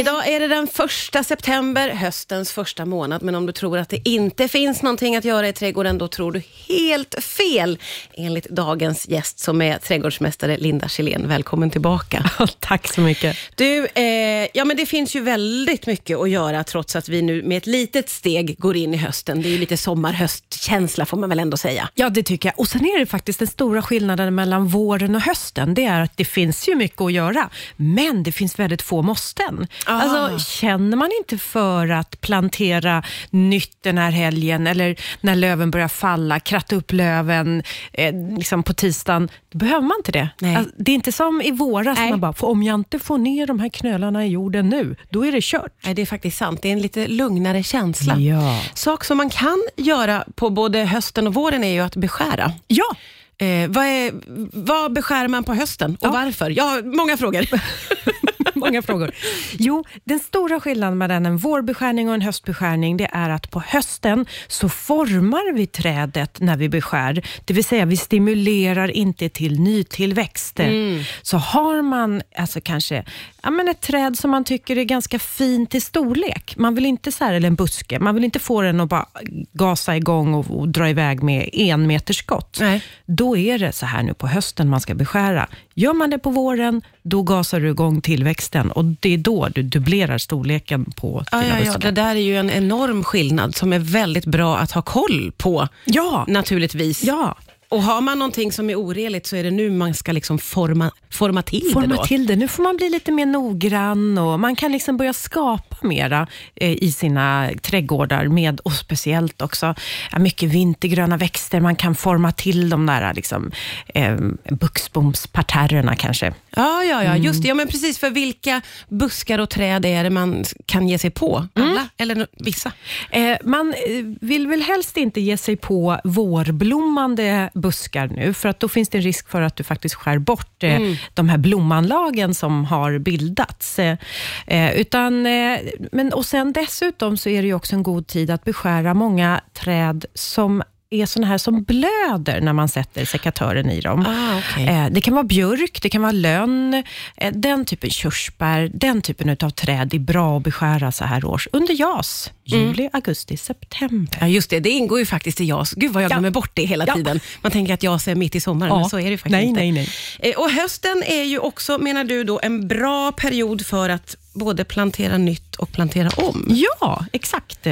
Idag är det den första september, höstens första månad, men om du tror att det inte finns någonting att göra i trädgården, då tror du helt fel, enligt dagens gäst som är trädgårdsmästare Linda Kjellén. Välkommen tillbaka. Tack så mycket. Du, eh, ja men det finns ju väldigt mycket att göra, trots att vi nu med ett litet steg går in i hösten. Det är ju lite sommar-höstkänsla, får man väl ändå säga. Ja, det tycker jag. Och Sen är det faktiskt den stora skillnaden mellan våren och hösten. Det är att det finns ju mycket att göra, men det finns väldigt få måsten. Ah. Alltså, känner man inte för att plantera nytt den här helgen, eller när löven börjar falla, kratta upp löven eh, liksom på tisdagen, då behöver man inte det. Alltså, det är inte som i våras, Nej. man bara, "För om jag inte får ner de här knölarna i jorden nu, då är det kört. Nej, det är faktiskt sant. Det är en lite lugnare känsla. Ja. Sak som man kan göra på både hösten och våren är ju att beskära. Ja, Eh, vad, är, vad beskär man på hösten och Ja. varför? Jag har många frågor. Många frågor. Jo, den stora skillnaden mellan en vårbeskärning och en höstbeskärning, det är att på hösten så formar vi trädet när vi beskär. Det vill säga, vi stimulerar inte till nytillväxt. Så har man alltså kanske ja, men ett träd som man tycker är ganska fint i storlek, man vill inte så här, eller en buske, man vill inte få den att bara gasa igång och, och dra iväg med en meters skott. Nej. Då är det så här nu på hösten man ska beskära. Gör man det på våren, då gasar du igång tillväxten och det är då du dubblerar storleken på Ja, dina ja, ja, buskar. det där är ju en enorm skillnad som är väldigt bra att ha koll på, Ja, naturligtvis. ja. Och har man någonting som är oreligt så är det nu man ska liksom forma, forma till det Forma då. till det. Nu får man bli lite mer noggrann och man kan liksom börja skapa mera eh, i sina trädgårdar med, och speciellt också ja, mycket vintergröna växter. Man kan forma till de där liksom, eh, buxbomsparterrerna kanske. Ja, ja, Mm. ja, just det. Ja, men precis. För vilka buskar och träd är det man kan ge sig på? Alla Mm. eller vissa? Eh, man eh, vill väl helst inte ge sig på vårblommande buskar nu, för att då finns det en risk för att du faktiskt skär bort eh, de här blomanlagen som har bildats. Eh, eh, utan, eh, men, och sen dessutom så är det också en god tid att beskära många träd som är såna här som blöder när man sätter sekatören i dem. Ah, okej. Eh, Det kan vara björk, det kan vara lönn, eh, den typen körsbär, den typen av träd är bra att beskära så här års under JAS. Juli, augusti, september. Ja, just det. Det ingår ju faktiskt i JAS. Gud vad jag Ja. glömmer bort det hela Ja. tiden. Man tänker att JAS är mitt i sommaren, men så är det faktiskt nej, inte. Nej, nej, Eh, Och hösten är ju också, menar du, då, en bra period för att både plantera nytt och plantera om. Ja, exakt.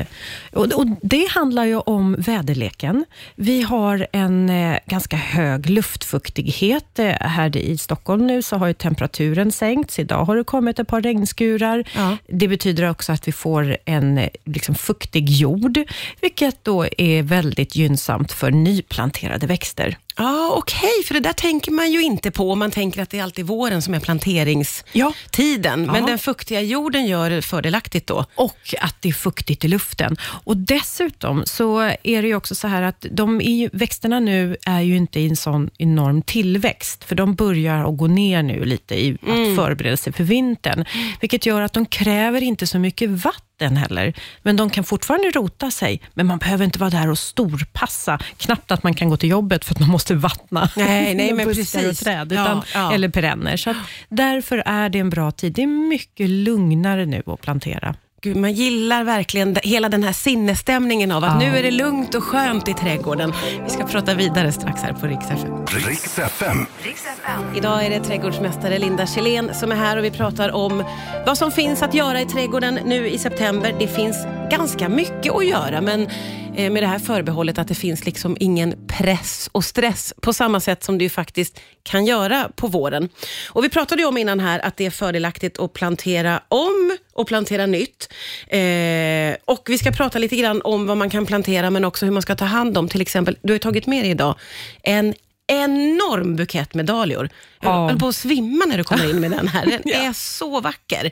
Och, och Det handlar ju om väderleken. Vi har en eh, ganska hög luftfuktighet. Eh, här i Stockholm nu så har temperaturen sänkts. Idag har det kommit ett par regnskurar. Ja. Det betyder också att vi får en eh, liksom, fuktig jord, vilket då är väldigt gynnsamt för nyplanterade växter. Ja, okej, för det där tänker man ju inte på. Man tänker att det är alltid våren som är planteringstiden. Ja. Men den fuktiga jorden gör det fördelaktigt då. och att det är fuktigt i luften. Och Dessutom så är det ju också så här att de är växterna nu är ju inte i en sån enorm tillväxt, för de börjar att gå ner nu lite i att förbereda sig för vintern, vilket gör att de kräver inte så mycket vatten heller, men de kan fortfarande rota sig, men man behöver inte vara där och storpassa. Knappt att man kan gå till jobbet för att man måste vattna Nej, nej, men buskar och träd, Ja, utan, ja. eller perenner. Så därför är det en bra tid. Det är mycket lugnare nu att plantera. Gud, man gillar verkligen hela den här sinnesstämningen av att Ja. nu är det lugnt och skönt i trädgården. Vi ska prata vidare strax här på Rix FM. Riks FM. Idag är det trädgårdsmästare Linda Kjellén som är här och vi pratar om vad som finns att göra i trädgården nu i september. Det finns ganska mycket att göra, men eh, med det här förbehållet att det finns liksom ingen press och stress på samma sätt som det ju faktiskt kan göra på våren. Och Vi pratade ju om innan här att det är fördelaktigt att plantera om och plantera nytt. Eh, och Vi ska prata lite grann om vad man kan plantera, men också hur man ska ta hand om, till exempel, du har ju tagit med dig idag en enorm bukett med dahlior. Jag Ja. höll på att svimma när du kommer in med den här. Den är så vacker.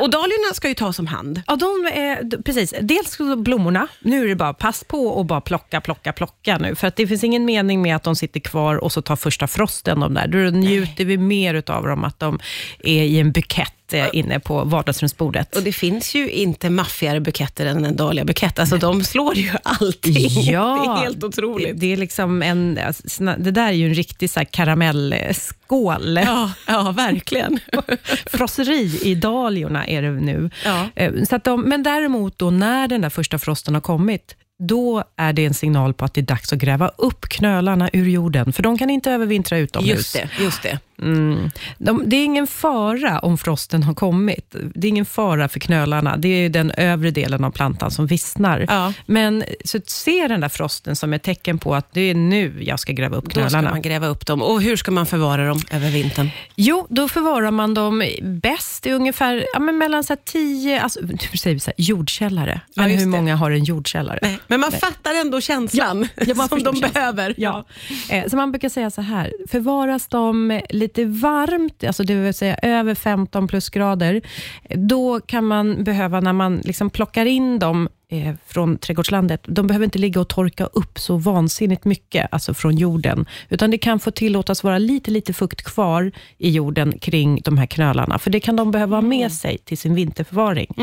Och dahliorna ska ju tas om hand. Ja, de är, precis. Dels blommorna. Nu är det bara pass på och bara plocka, plocka, plocka nu. För att det finns ingen mening med att de sitter kvar och så tar första frosten de där. Då njuter vi mer av dem, att de är i en bukett bukett eh, inne på vardagsrumsbordet. Och det finns ju inte maffigare buketter än en dahliabukett. Alltså de slår ju allting. Ja, det är helt otroligt. Det, är liksom en, alltså, det där är ju en riktig så här, karamellskål. Ja, ja, verkligen. Frosseri i dahliorna är det nu. Ja. Eh, Så att de, men däremot, då, när den där första frosten har kommit, då är det en signal på att det är dags att gräva upp knölarna ur jorden, för de kan inte övervintra utomhus. Just det, just det. Mm. De, det är ingen fara om frosten har kommit. Det är ingen fara för knölarna. Det är den övre delen av plantan som vissnar. Ja. Men så se den där frosten som ett tecken på att det är nu jag ska gräva upp Då ska knölarna. man gräva upp dem. Och hur ska man förvara dem över vintern? Jo, då förvarar man dem bäst i ungefär ja, men mellan så här tio, alltså, nu säger vi så här, jordkällare. Ja, Men just hur många har en jordkällare? Nej, men man fattar ändå känslan Ja, som de känslan. behöver. Ja. Eh, Så man brukar säga så här, förvaras de lite varmt, alltså det vill säga över 15 plusgrader, då kan man behöva, när man liksom plockar in dem eh, från trädgårdslandet, de behöver inte ligga och torka upp så vansinnigt mycket, alltså från jorden, utan det kan få tillåtas vara lite, lite fukt kvar i jorden kring de här knölarna, för det kan de behöva ha med sig till sin vinterförvaring.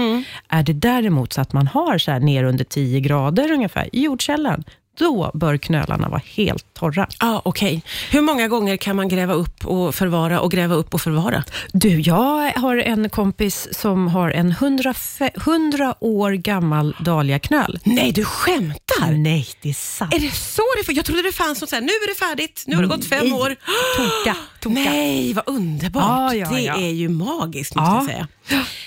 Är det däremot så att man har så här ner under 10 grader ungefär i jordkällan, då bör knölarna vara helt torra. Ja, okej. Hur många gånger kan man gräva upp och förvara och gräva upp och förvara? Du, jag har en kompis som har en 100, 100 år gammal dahliaknöl. Nej, du skämtar? Nej, det är sant. Är det så det? Jag trodde det fanns något så här, nu är det färdigt, nu har det gått fem Nej. år. Toka, toka. Nej, vad underbart. Ja, ja, det ja. är ju magiskt, måste Ja. jag säga.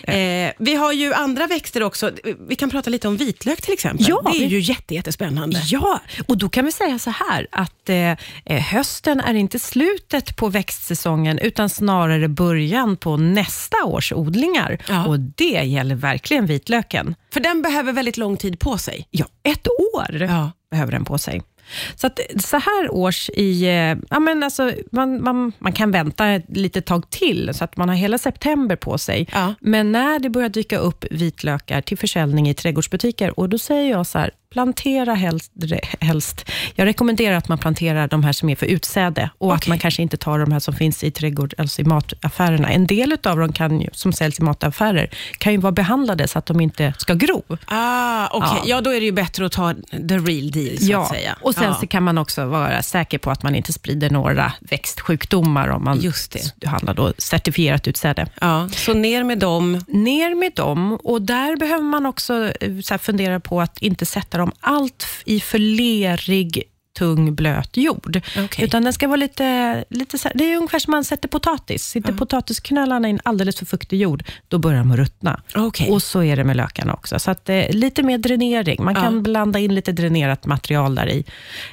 Eh, vi har ju andra växter också. Vi kan prata lite om vitlök till exempel. Ja, det är ju jätte, jättespännande. Ja, och då kan vi säga så här att eh, eh, hösten är inte slutet på växtsäsongen utan snarare början på nästa års odlingar. Ja. Och det gäller verkligen vitlöken. För den behöver väldigt lång tid på sig. Ja, ett år Ja. behöver den på sig. Så, att, så här års i... eh, Ja, men alltså, man, man, man kan vänta ett litet tag till, så att man har hela september på sig. Ja. Men när det börjar dyka upp vitlökar till försäljning i trädgårdsbutiker, och då säger jag så här, plantera helst, helst. Jag rekommenderar att man planterar de här som är för utsäde och att Okej. man kanske inte tar de här som finns i trädgård, alltså i mataffärerna. En del av dem kan ju, som säljs i mataffärer kan ju vara behandlade så att de inte ska gro. Ah, okej. Ja. Ja. då är det ju bättre att ta the real deal, så ja, att säga. och sen ja. så kan man också vara säker på att man inte sprider några växtsjukdomar om man Just det. handlar då certifierat utsäde. Ja, så ner med dem. Ner med dem och där behöver man också eh, så fundera på att inte sätta om allt i för lerig tung blöt jord. Okej. Utan den ska vara lite, lite så här, det är ungefär som man sätter potatis. Sitter potatisknölarna i en alldeles för fuktig jord, då börjar de ruttna. Okej. Och så är det med lökarna också. Så att, eh, lite mer dränering. Man kan Ja. blanda in lite dränerat material där i,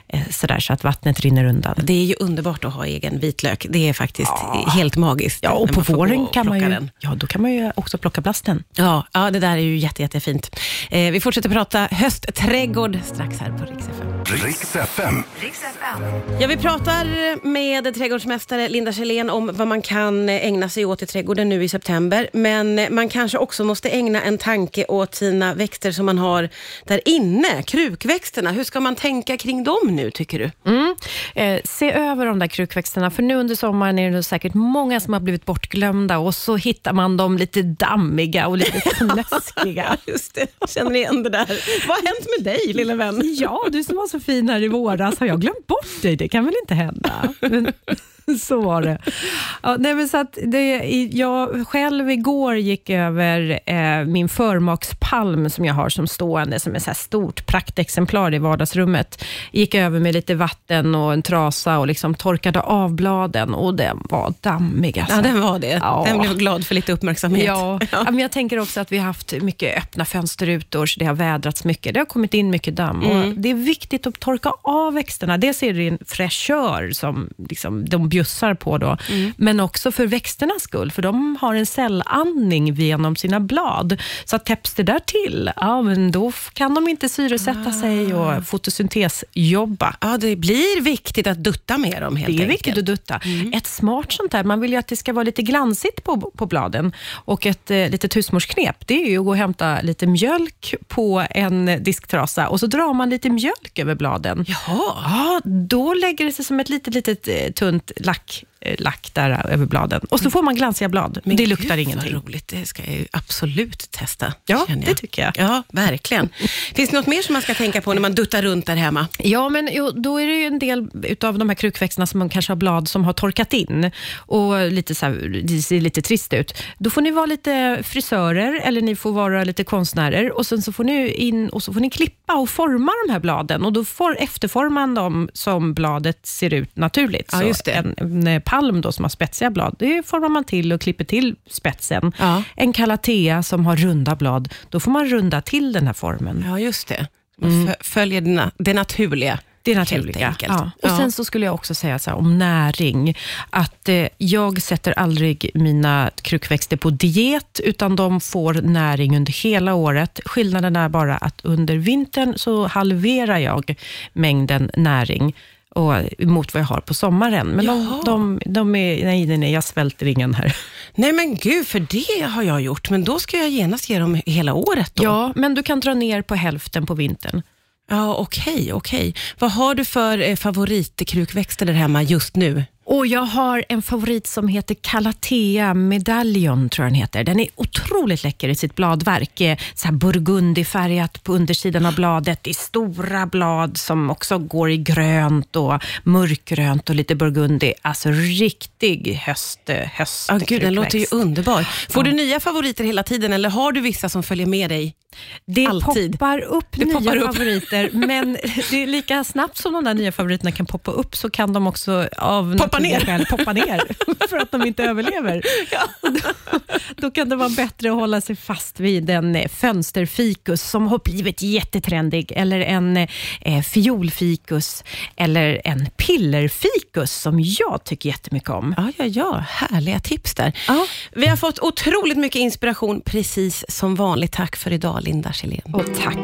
eh, så, där, så att vattnet rinner undan. Det är ju underbart att ha egen vitlök. Det är faktiskt helt magiskt. Ja, och på våren och kan man, ju, Den. ja, då kan man ju också plocka blasten. Ja, ja, det där är ju jätte, jättefint. Eh, vi fortsätter prata höstträdgård strax här på Rix FM. Riks FM. Ja, vi pratar med trädgårdsmästare Linda Kjellén om vad man kan ägna sig åt i trädgården nu i september. Men man kanske också måste ägna en tanke åt sina växter som man har där inne, krukväxterna. Hur ska man tänka kring dem nu, tycker du? Mm. Eh, se över de där krukväxterna, för nu under sommaren är det säkert många som har blivit bortglömda och så hittar man dem lite dammiga och lite fläskiga. Just det, jag känner igen det där. Vad har hänt med dig, lilla vän? Ja, du som var så fin här i våras, har jag glömt bort dig? Det kan väl inte hända? Men, så var det. Ja, nej, men så att det. Jag själv igår gick över eh, min förmakspalm som jag har som stående, som är så stort praktexemplar i vardagsrummet. Gick över med lite vatten och en trasa och liksom torkade av bladen och den var dammig. Alltså. Ja, den var det. Ja. Den blev glad för lite uppmärksamhet. Ja, ja. men jag tänker också att vi har haft mycket öppna fönsterrutor, så det har vädrats mycket. Det har kommit in mycket damm. Och det är viktigt att torka av växterna. Dels är det en fräschör som liksom, de bjussar på, då, men också för växternas skull, för de har en cellandning genom sina blad. Så att täpps det där till, ja, men då kan de inte syresätta sig och fotosyntesjobba. Ja, det blir viktigt att dutta med dem helt Det är enkelt. viktigt att dutta. Ett smart sånt där, man vill ju att det ska vara lite glansigt på, på bladen. Och ett eh, litet husmorsknep, det är ju att gå och hämta lite mjölk på en disktrasa och så drar man lite mjölk över bladen. Jaha. Ja, då lägger det sig som ett litet, litet eh, tunt lack lack där över bladen. Och så får man glansiga blad. Men det luktar gud, ingenting. Vad roligt, det ska jag ju absolut testa. Ja, det tycker jag. Ja, verkligen. Finns det något mer som man ska tänka på när man duttar runt där hemma? Ja, men jo, då är det ju en del av de här krukväxterna som man kanske har blad som har torkat in och lite så här, det ser lite trist ut. Då får ni vara lite frisörer eller ni får vara lite konstnärer och sen så får ni in och så får ni klippa och forma de här bladen och då får, efterformar man dem som bladet ser ut naturligt. Ja, just det. En, en palm då som har spetsiga blad, det formar man till och klipper till spetsen. Ja. En calathea som har runda blad, då får man runda till den här formen. Ja, just det. Man fö- följer det, na- det naturliga. Det naturliga. Ja. Och. Sen så skulle jag också säga så här, om näring, att eh, jag sätter aldrig mina krukväxter på diet, utan de får näring under hela året. Skillnaden är bara att under vintern så halverar jag mängden näring och, mot vad jag har på sommaren. Men de, de, de är, nej, nej, nej, jag svälter ingen här. Nej men gud, för det har jag gjort. Men då ska jag genast ge dem hela året då. Ja, men du kan dra ner på hälften på vintern. Ja, okej, okej. Vad har du för eh, favoritkrukväxter där hemma just nu? Och Jag har en favorit som heter Calathea Medallion, tror jag den heter. Den är otroligt läcker i sitt bladverk. Eh, Så här burgundyfärgat på undersidan av bladet. Det är stora blad som också går i grönt och mörkgrönt och lite burgundy. Alltså riktig höst, eh, höst Ja, gud, den låter ju underbar. Får du nya favoriter hela tiden eller har du vissa som följer med dig? Det alltid. poppar upp Det nya poppar upp. favoriter, men det är lika snabbt som de där nya favoriterna kan poppa upp, så kan de också av Poppa ner. skäl poppa ner, för att de inte överlever. Då, då kan det vara bättre att hålla sig fast vid en eh, fönsterfikus som har blivit jättetrendig, eller en eh, fiolfikus, eller en pillerfikus som jag tycker jättemycket om. Ja, ja, ja. Härliga tips där. Ja. Vi har fått otroligt mycket inspiration precis som vanligt. Tack för idag, Linda Kjellén. Och tack.